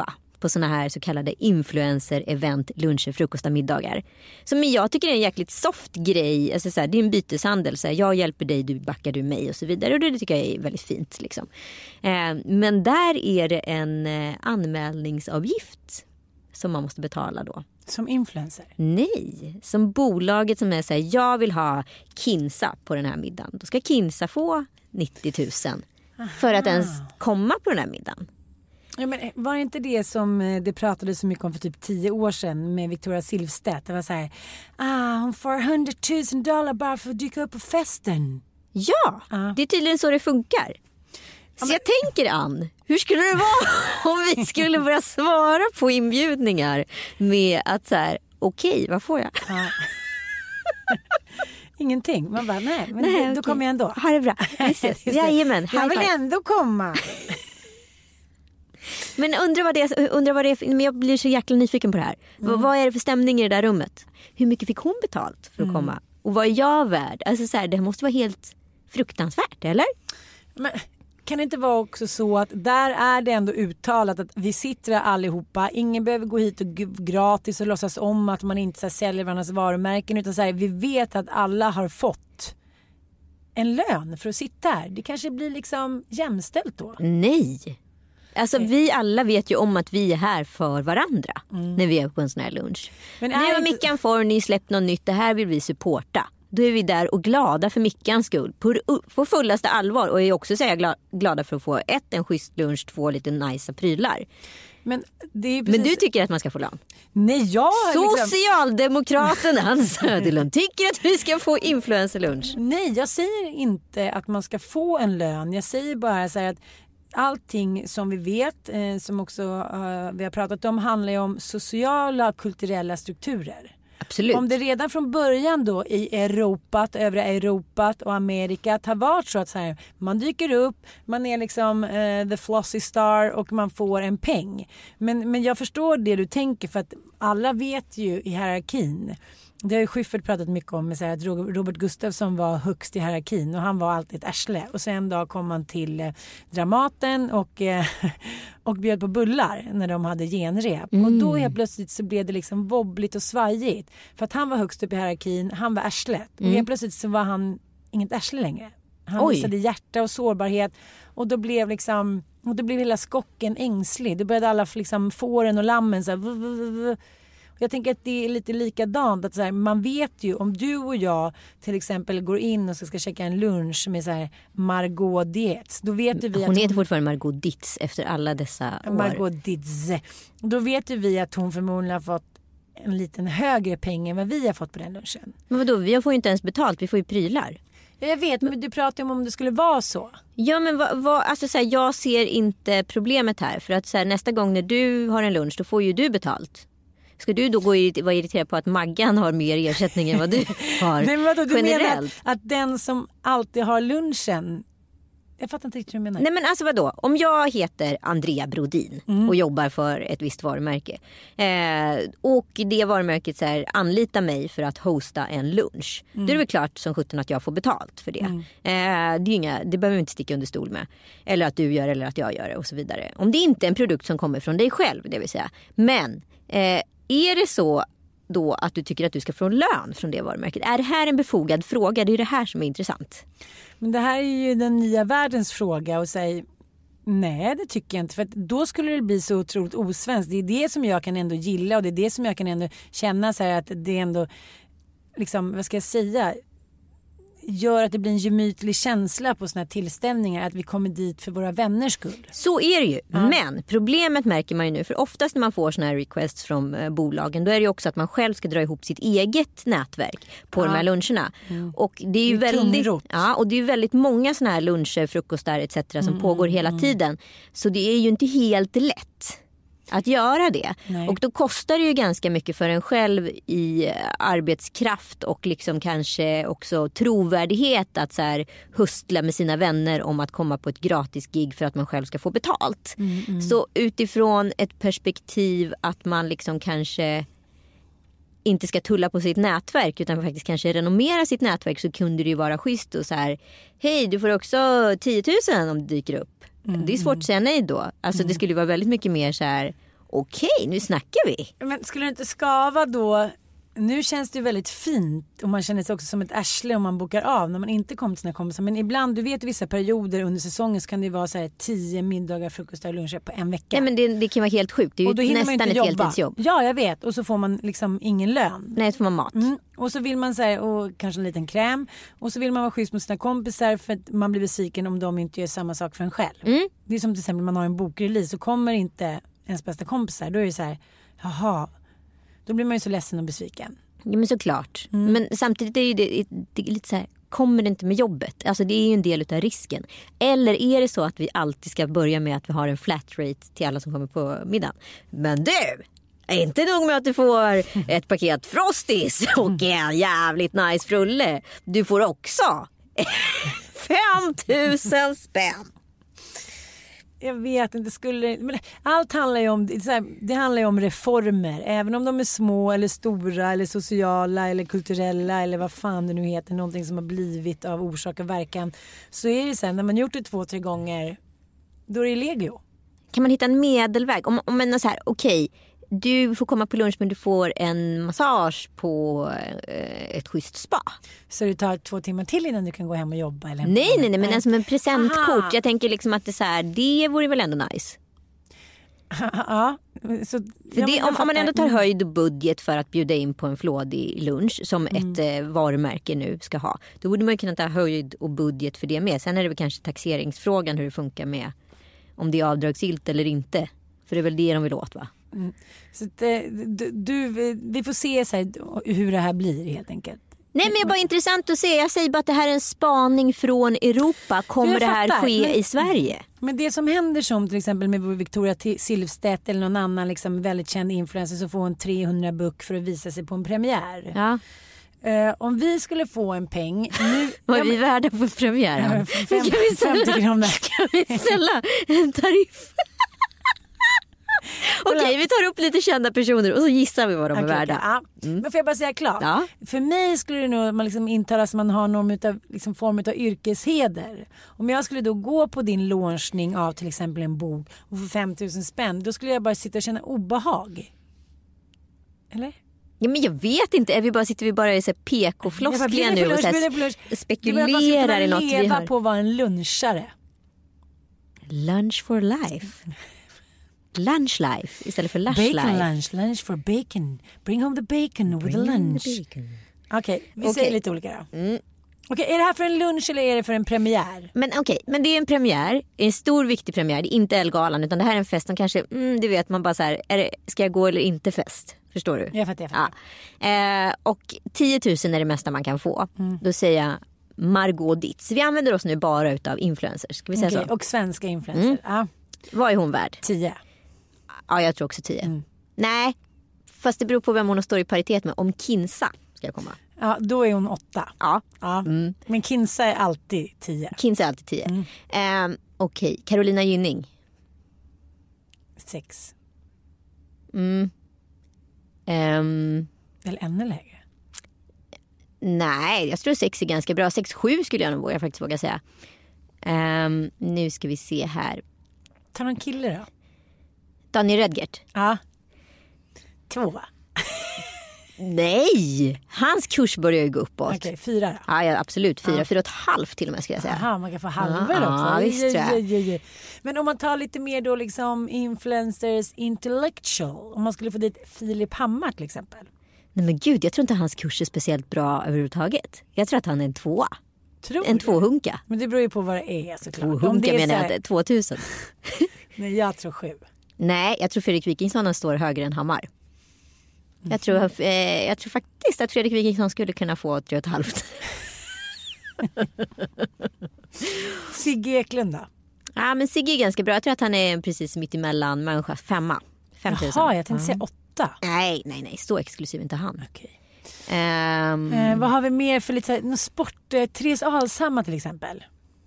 A: på såna här så kallade influencer-event, luncher, frukostar, middagar. Som jag tycker är en jäkligt soft grej. Alltså så här, det är en byteshandel. Så här, jag hjälper dig, du backar du mig och så vidare. Och det tycker jag är väldigt fint. Liksom. Eh, men där är det en eh, anmälningsavgift som man måste betala då.
B: Som influencer?
A: Nej, som bolaget som är så här, jag vill ha Kinsa på den här middagen. Då ska Kinsa få 90 000 för att ens komma på den här middagen.
B: Ja, men eh, var det inte det som eh, det pratades så mycket om för typ tio år sedan med Victoria Silvstedt? Det var så här, ah, hon får 100 000 dollar bara för att dyka upp på festen.
A: Ja, ah. det är tydligen så det funkar. Så jag tänker Ann, hur skulle det vara om vi skulle börja svara på inbjudningar med att så här, okej, okay, vad får jag? Ah.
B: Ingenting. Man bara, nej, men nej, då okay. kommer jag ändå.
A: Ha det bra. Jajamän.
B: Jag vill ändå komma.
A: Men undrar vad det undrar vad det är men jag blir så jäkla nyfiken på det här. Mm. Vad är det för stämning i det där rummet? Hur mycket fick hon betalt för att mm. komma? Och vad är jag värd? Alltså så här, det måste vara helt fruktansvärt, eller?
B: Men kan det inte vara också så att där är det ändå uttalat att vi sitter allihopa, ingen behöver gå hit och gratis och låtsas om att man inte så här, säljer varandras varumärken utan så här, vi vet att alla har fått en lön för att sitta här. Det kanske blir liksom jämställt då?
A: Nej. Alltså vi alla vet ju om att vi är här för varandra mm. när vi är på en sån här lunch. Men nu har inte... Mickan Forni släppt något nytt, det här vill vi supporta. Då är vi där och glada för Mickans skull på, på fullaste allvar och är också så glada för att få ett, en schysst lunch, två lite nice prylar.
B: Men, precis...
A: Men, du tycker att man ska få lön?
B: Nej, jag
A: liksom... Socialdemokraten Hans Söderlund tycker att vi ska få influencerlunch.
B: Nej, jag säger inte att man ska få en lön. Jag säger bara så att allting som vi vet, eh, som också uh, vi har pratat om, handlar ju om sociala och kulturella strukturer.
A: Absolut.
B: Om det redan från början då i Europa, övriga Europa och Amerika har varit så att så här, man dyker upp, man är liksom uh, the flossy star och man får en peng. Men, men jag förstår det du tänker för att alla vet ju i hierarkin det har ju Schyffert pratat mycket om, så här, att Robert Gustafsson var högst i hierarkin och han var alltid ett arsle. Och så en dag kom han till eh, Dramaten och, eh, och bjöd på bullar när de hade genrep. Mm. Och då helt plötsligt så blev det liksom wobbligt och svajigt. För att han var högst upp i hierarkin, han var arslet. Mm. Och helt plötsligt så var han inget arsle längre. Han Oj. visade hjärta och sårbarhet. Och då blev liksom, och då blev hela skocken ängslig. Då började alla liksom, fåren och lammen så här, jag tänker att det är lite likadant. Att så här, man vet ju om du och jag till exempel går in och ska, käka en lunch med så här Margot Dietz. Då vet vi
A: hon, hon heter fortfarande Margot Dietz efter alla dessa år.
B: Margot Dietz. Då vet ju vi att hon förmodligen har fått en liten högre peng än vad vi har fått på den lunchen.
A: Men vadå, vi får ju inte ens betalt, vi får ju prylar.
B: Jag vet, men du pratar ju om om det skulle vara så.
A: Ja, men vad, vad, alltså, så här, jag ser inte problemet här. För att så här, nästa gång när du har en lunch, då får ju du betalt. Ska du då gå och vara irriterad på att Maggan har mer ersättning än vad du har
B: Nej, vadå, du generellt? Menar att, att den som alltid har lunchen jag fattar inte riktigt hur du menar.
A: Nej men alltså vadå? Om jag heter Andrea Brodin mm. och jobbar för ett visst varumärke. Eh, och det varumärket så här, anlitar mig för att hosta en lunch. Mm. Då är det väl klart som sjutton att jag får betalt för det. Mm. Eh, det, är inga, det behöver vi inte sticka under stol med. Eller att du gör eller att jag gör det och så vidare. Om det inte är en produkt som kommer från dig själv det vill säga. Men eh, är det så då att du tycker att du ska få lön från det varumärket? Är det här en befogad fråga? Det är ju det här som är intressant.
B: Men det här är ju den nya världens fråga och säg Nej det tycker jag inte för då skulle det bli så otroligt osvenskt. Det är det som jag kan ändå gilla och det är det som jag kan ändå känna så att det är ändå liksom vad ska jag säga gör att det blir en gemytlig känsla på sådana här tillställningar. Att vi kommer dit för våra vänners skull.
A: Så är det ju. Men problemet märker man ju nu. För oftast när man får såna här requests från eh, bolagen. Då är det ju också att man själv ska dra ihop sitt eget nätverk på de här luncherna. Och det är ju
B: Det är
A: väldigt,
B: tungrot.
A: ja, och det är väldigt många såna här luncher, frukostar etc. som pågår hela tiden. Så det är ju inte helt lätt att göra det.
B: Nej.
A: Och då kostar det ju ganska mycket för en själv i eh, arbetskraft och liksom kanske också trovärdighet att så här hustla med sina vänner om att komma på ett gratis gig för att man själv ska få betalt. Så utifrån ett perspektiv att man liksom kanske inte ska tulla på sitt nätverk utan faktiskt kanske renomera sitt nätverk så kunde det ju vara schysst och så här hej du får också 10 000 om det dyker upp. Det är svårt att säga nej då. Alltså det skulle vara väldigt mycket mer så här okej nu snackar vi.
B: Men skulle det inte skava då? Nu känns det ju väldigt fint och man känner sig också som ett arsle om man bokar av när man inte kommer till sina kompisar. Men ibland, du vet vissa perioder under säsongen så kan det ju vara så här tio middagar, frukostar och luncher på en vecka.
A: Nej men det, det kan vara helt sjukt. Det är
B: och
A: ju nästan ett
B: jobba.
A: heltidsjobb.
B: Ja, jag vet. Och så får man liksom ingen lön.
A: Nej, så får man mat.
B: Mm. Och så vill man säga och kanske en liten kräm. Och så vill man vara schysst mot sina kompisar för att man blir besviken om de inte gör samma sak för en själv.
A: Mm.
B: Det är som till exempel man har en bokrelease så kommer inte ens bästa kompisar. Då är det så här, jaha. Då blir man ju så ledsen och besviken.
A: Ja, men såklart.
B: Mm.
A: Men samtidigt är det, det är lite så här, kommer det inte med jobbet? Alltså det är ju en del av risken. Eller är det så att vi alltid ska börja med att vi har en flat rate till alla som kommer på middagen? Men du! Inte nog med att du får ett paket Frosties och en jävligt nice frulle. Du får också 5000 spänn.
B: Jag vet inte, skulle... Men allt handlar ju om, det, så här, det handlar ju om reformer. Även om de är små eller stora eller sociala eller kulturella eller vad fan det nu heter. Någonting som har blivit av orsak och verkan. Så är det sen när man gjort det två, tre gånger. Då är det legio.
A: Kan man hitta en medelväg? Om, om man är så här, okej, du får komma på lunch men du får en massage på eh, ett schysst spa.
B: Så det tar två timmar till innan du kan gå hem och jobba? Eller
A: Nej, nej, nej, men en som en presentkort.
B: Aha.
A: Jag tänker liksom att det, så här, det vore väl ändå nice.
B: ja, så, ja,
A: det, om, om man ändå tar höjd och budget för att bjuda in på en flådig lunch som
B: Mm.
A: ett eh, varumärke nu ska ha. Då borde man ju kunna ta höjd och budget för det med. Sen är det väl kanske taxeringsfrågan hur det funkar med om det är avdragsgillt eller inte. För det är väl det de vill åt va?
B: Så att, eh, du, du, vi får se så här, hur det här blir helt enkelt.
A: Nej men det är bara intressant att se. Jag säger bara att det här är en spaning från Europa. Kommer det här ske
B: men-
A: i Sverige?
B: Men det som händer som till exempel med Victoria Silvstedt eller någon annan liksom väldigt känd influencer som får en 300 buck för att visa sig på en premiär.
A: Ja.
B: Eh, om vi skulle få en peng nu...
A: Vad är
B: Ja,
A: vi värda på premiären?
B: Fem-
A: kan vi ställa,
B: 50 kronor.
A: Kan vi ställa en tariff? Okej, vi tar upp lite kända personer och så gissar vi vad de är värda.
B: okej, ja. Men får jag bara säga klart?
A: Ja.
B: För mig skulle det nog man liksom intala att man har någon utav, liksom form av yrkesheder. Om jag skulle då gå på din launchning av till exempel en bok och få 5000 spänn då skulle jag bara sitta och känna obehag. Eller?
A: Ja, men jag vet inte, är vi bara, sitter vi bara i
B: på
A: nu och så här spekulerar i något vi
B: leva
A: har?
B: på att vara en lunchare.
A: Lunch for life. Lunch life istället för lush
B: Bacon
A: life.
B: lunch, lunch for bacon. Bring home the bacon with the lunch. Okej, vi
A: Okej.
B: säger lite olika då. Okej, är det här för en lunch eller är det för en premiär?
A: Men okej, men det är en premiär, en stor viktig premiär. Det är inte Elgalan utan det här är en fest som kanske, mm, du vet man bara så här, är det, ska jag gå eller inte fest? Förstår du?
B: Jag fattar, jag fattar.
A: Ja. Eh, och 10 000 är det mesta man kan få.
B: Mm.
A: Då säger jag Margot Ditz. Vi använder oss nu bara utav influencers. Ska vi säga
B: Okej,
A: så?
B: Och svenska influencers.
A: Mm.
B: Ja,
A: Vad är hon värd?
B: tio.
A: Ja, jag tror också 10.
B: Mm.
A: Nej, fast det beror på vem hon står i paritet med. Om Kinsa ska jag komma.
B: Ja, då är hon åtta.
A: Ja,
B: Ja.
A: Mm.
B: Men Kinsa är alltid tio.
A: Kinsa är alltid 10.
B: Mm.
A: Eh, Okej, Carolina Gynning.
B: Sex.
A: Ehm,
B: Eller ännu lägre.
A: nej, jag tror 6 är ganska bra. 6-7 skulle jag nog våga, faktiskt våga säga. Ehm, nu ska vi se här.
B: Ta någon kille då.
A: Daniel Redgert.
B: Ja. Två.
A: Nej, hans kurs börjar ju gå uppåt.
B: Okej, fyra då.
A: Ja, ja, absolut. Fyra, fyra och ett halvt till och med skulle jag säga.
B: Jaha, man kan få halvor
A: Ja,
B: också.
A: visst, tror jag.
B: oj, oj, oj. Men om man tar lite mer då liksom influencers intellectual. Om man skulle få dit Filip Hammar till exempel.
A: Nej men gud, jag tror inte hans kurs är speciellt bra överhuvudtaget. Jag tror att han är en tvåa.
B: Tror
A: En tvåhunka.
B: Men det beror ju på vad det är såklart. Om
A: Tvåhunka
B: det är
A: menar jag inte, 2000.
B: Nej, jag tror sju.
A: Nej, jag tror Fredrik Wikingsson står högre än Hammar. Jag tror,
B: Mhm.
A: eh, jag tror faktiskt att Fredrik Wikingsson skulle kunna få tre och ett halvt.
B: Sigge Eklund då?
A: Ja, men Sigge är ganska bra. Jag tror att han är precis mitt emellan människa. Femma. 5000.
B: Jaha, jag tänkte säga åtta.
A: Nej, nej, nej. Så exklusiv inte han.
B: Okej.
A: Ehm,
B: Eh, vad har vi mer för lite någon sport? Eh, Therese Alshammar till exempel.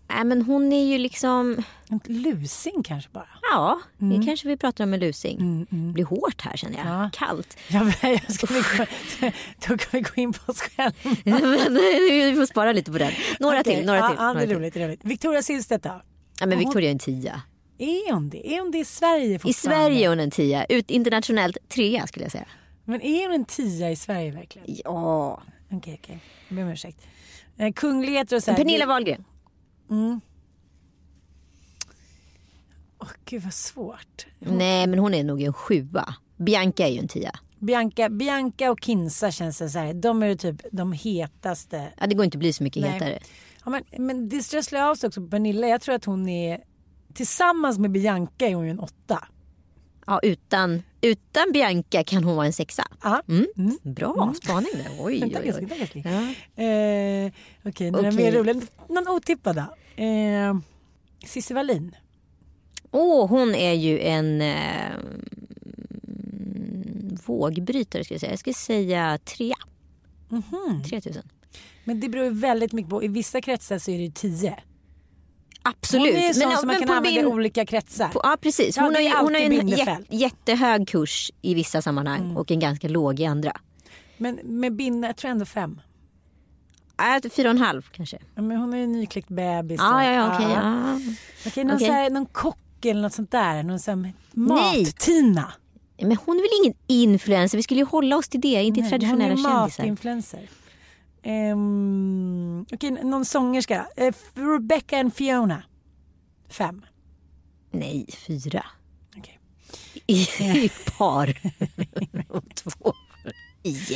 A: Nej, men hon är ju liksom...
B: En lusing kanske bara.
A: Ja, det kanske vi pratar om en lusing.
B: Mm,
A: Det blir hårt här känner jag.
B: Ja.
A: Kallt.
B: Ja, jag ska vi gå, då kan vi gå in på oss själva.
A: men, vi får spara lite på den. Några
B: Okej,
A: till. Några
B: ja,
A: till.
B: Ja, det är
A: till.
B: roligt. Är roligt. Victoria Silvstedt då?
A: Ja, men Victoria är en tia.
B: Är hon det? Är hon det i Sverige
A: I? Sverige är hon en tia. Ut internationellt trea skulle jag säga.
B: Men är hon en tia i Sverige verkligen?
A: Ja.
B: Okej, okej. Jag ber om ursäkt. Eh, kungligheter och så här.
A: Pernilla
B: det-
A: Wahlgren.
B: Åh gud vad svårt.
A: Nej, men hon är nog en sjua. Bianca är ju en tia.
B: Bianca, Bianca och Kinsa känns det så här. De är typ de hetaste.
A: Ja, det går inte att bli så mycket
B: Nej.
A: hetare.
B: Ja, men, men det stressar av sig också på Pernilla. Jag tror att hon är tillsammans med Bianca är hon ju en åtta.
A: Ja, utan, utan Bianca kan hon vara en sexa.
B: Ja.
A: Mm. Bra spaning där. Oj,
B: tack.
A: Ja.
B: Eh, Okej, några
A: Okej.
B: mer roliga. Någon otippad då? Eh, Cissi Wallin.
A: Åh, hon är ju en eh, vågbrytare skulle jag säga. Jag skulle säga trea.
B: Mhm.
A: 3000.
B: Men det beror ju väldigt mycket på. I vissa kretsar så är det ju tio.
A: Absolut.
B: Hon är sån
A: Men-
B: som man kan använda i olika kretsar.
A: På, ja precis.
B: Ja,
A: Hon
B: det
A: har hon har en jät, jättehög kurs i vissa sammanhang
B: Mm.
A: och en ganska låg i andra.
B: Men med binda, jag tror ändå fem.
A: Äh, fyra och en halv kanske.
B: Ja, men hon är ju nykläckt bebis.
A: Ja,
B: och-
A: ja, ja, okej.
B: ja.
A: ja.
B: Okej, någon. Så här, någon kock eller något sånt där. Någon sån mat-Tina.
A: Men hon är väl ingen influencer? Vi skulle ju hålla oss till det, inte
B: Nej,
A: traditionella
B: hon är
A: kändisar.
B: matinfluencer. Um, Okej, någon sångerska. Uh, Rebecca and Fiona. Fem.
A: Nej, fyra.
B: Okej.
A: I, i par. Två.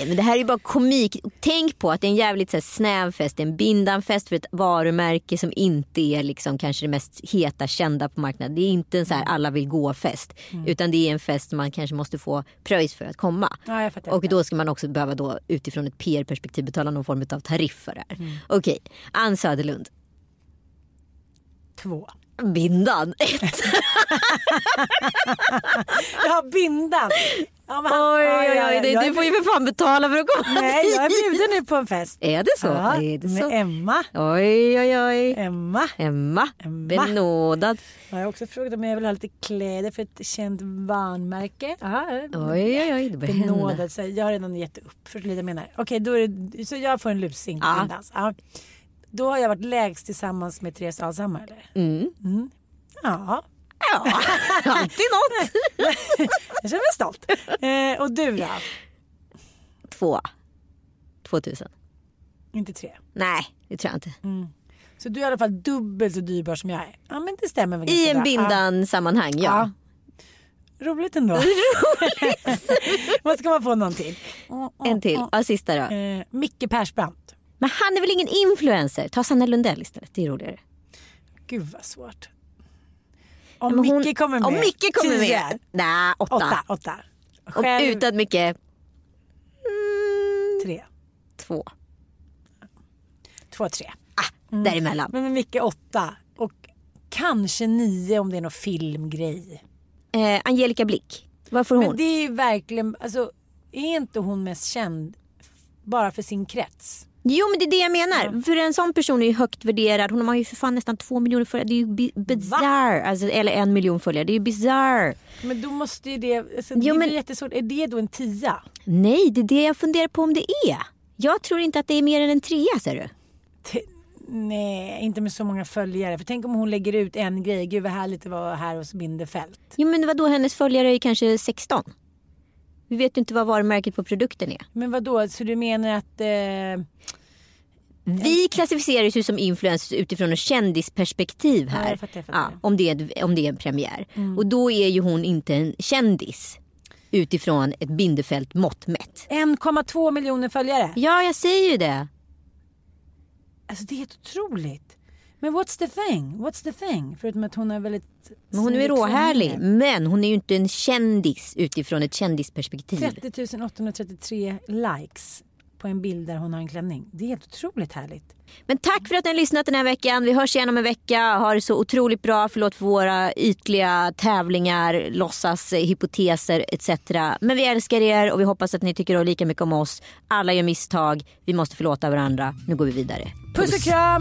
A: Men det här är ju bara komik. Tänk på att det är en jävligt så här, snäv fest. Det är en bindanfest för ett varumärke som inte är liksom, kanske det mest heta kända på marknaden. Det är inte en så här alla vill gå-fest. Utan det är en fest man kanske måste få pröjs för att komma.
B: Ja.
A: Och då ska man också behöva då utifrån ett PR-perspektiv betala någon form av tariff för det här. Okej, Ann Söderlund.
B: Två.
A: Bindan. Ett.
B: Ja, bindan. Ja, men
A: Oj,
B: ja,
A: oj,
B: ja,
A: oj.
B: ja,
A: Du, du får ju för fan betala för att komma
B: Nej, jag är
A: dit.
B: bjuden nu på en fest.
A: Är det så?
B: Ja,
A: är det
B: med
A: så?
B: Emma.
A: Oj, oj, oj.
B: Emma.
A: Emma.
B: Emma.
A: Benådad.
B: Jag har också frågat om jag vill ha lite kläder för ett känt varumärke. Ja,
A: Oj, oj, oj. Det
B: benådad. Så jag har redan gett upp. Förstår du vad jag menar? Okej, då är det, så jag får en lusing
A: Ja.
B: min dans. Ja. Då har jag varit lägst tillsammans med Therese Alshammar eller?
A: Mm.
B: Ja,
A: Ja, alltid något.
B: jag känner mig stolt. Eh, och du då?
A: Två. Två tusen.
B: Inte tre.
A: Nej, det tror jag inte.
B: Så du är i alla fall dubbelt så dyrbar som jag är. Ja men det stämmer väl
A: I en
B: bra.
A: bindan-sammanhang, ja.
B: Ja. Ja. Roligt ändå. Måste komma på någon till.
A: En till. Ja, sista då.
B: Eh, Micke Persbrandt.
A: Men han är väl ingen influencer? Ta Sanna Lundell istället, det är roligare.
B: Gud vad svårt. Om
A: men hon-
B: Micke kommer med.
A: Om Micke kommer
B: tio.
A: med. Nej, åtta.
B: Åtta. åtta.
A: Och
B: Själv
A: utan Micke,
B: tre.
A: två.
B: Två, tre.
A: Ah, däremellan.
B: Men med Micke åtta. Och kanske nio om det är någon filmgrej.
A: Eh, Angelica Blick, vad får hon?
B: Men det är ju verkligen, alltså är inte hon mest känd bara för sin krets?
A: Jo men det är det jag menar. För en sån person är ju högt värderad. Hon har ju för fan nästan två miljoner följare. Det är ju bi- bizarre. Alltså, eller en miljon följare. Det är ju bizarre.
B: Men då måste ju det, alltså,
A: Jo,
B: det
A: men-
B: blir jättesvårt. Är det då en tia?
A: Nej, det är det jag funderar på om det är. Jag tror inte att det är mer än en trea ser du.
B: T- Nej, inte med så många följare. För tänk om hon lägger ut en grej. Gud vad härligt det var här hos Bindefält.
A: Jo men vadå, hennes följare är kanske 16. Vi vet ju inte vad varumärket på produkten är.
B: Men vad då? så du menar att... Eh,
A: Vi klassificeras ju som influencers utifrån ett kändisperspektiv
B: Ja,
A: här.
B: jag fattar, jag fattar. Mm.
A: om, det är, om det är en premiär. Och då är ju hon inte en kändis utifrån ett bindefält mått mätt.
B: 1,2 miljoner följare.
A: Ja, jag säger ju det.
B: Alltså det är helt otroligt. Men what's the thing? What's the thing? Förutom att hon är väldigt...
A: Men hon är råhärlig. Men hon är ju inte en kändis utifrån ett kändisperspektiv.
B: 30 833 likes på en bild där hon har en klänning. Det är helt otroligt härligt.
A: Men tack för att ni har lyssnat den här veckan. Vi hörs igen om en vecka. Ha det så otroligt bra. Förlåt för våra ytliga tävlingar, låtsas, hypoteser etc. Men vi älskar er och vi hoppas att ni tycker lika mycket om oss. Alla gör misstag. Vi måste förlåta varandra. Nu går vi vidare.
B: Puss, Puss och kram!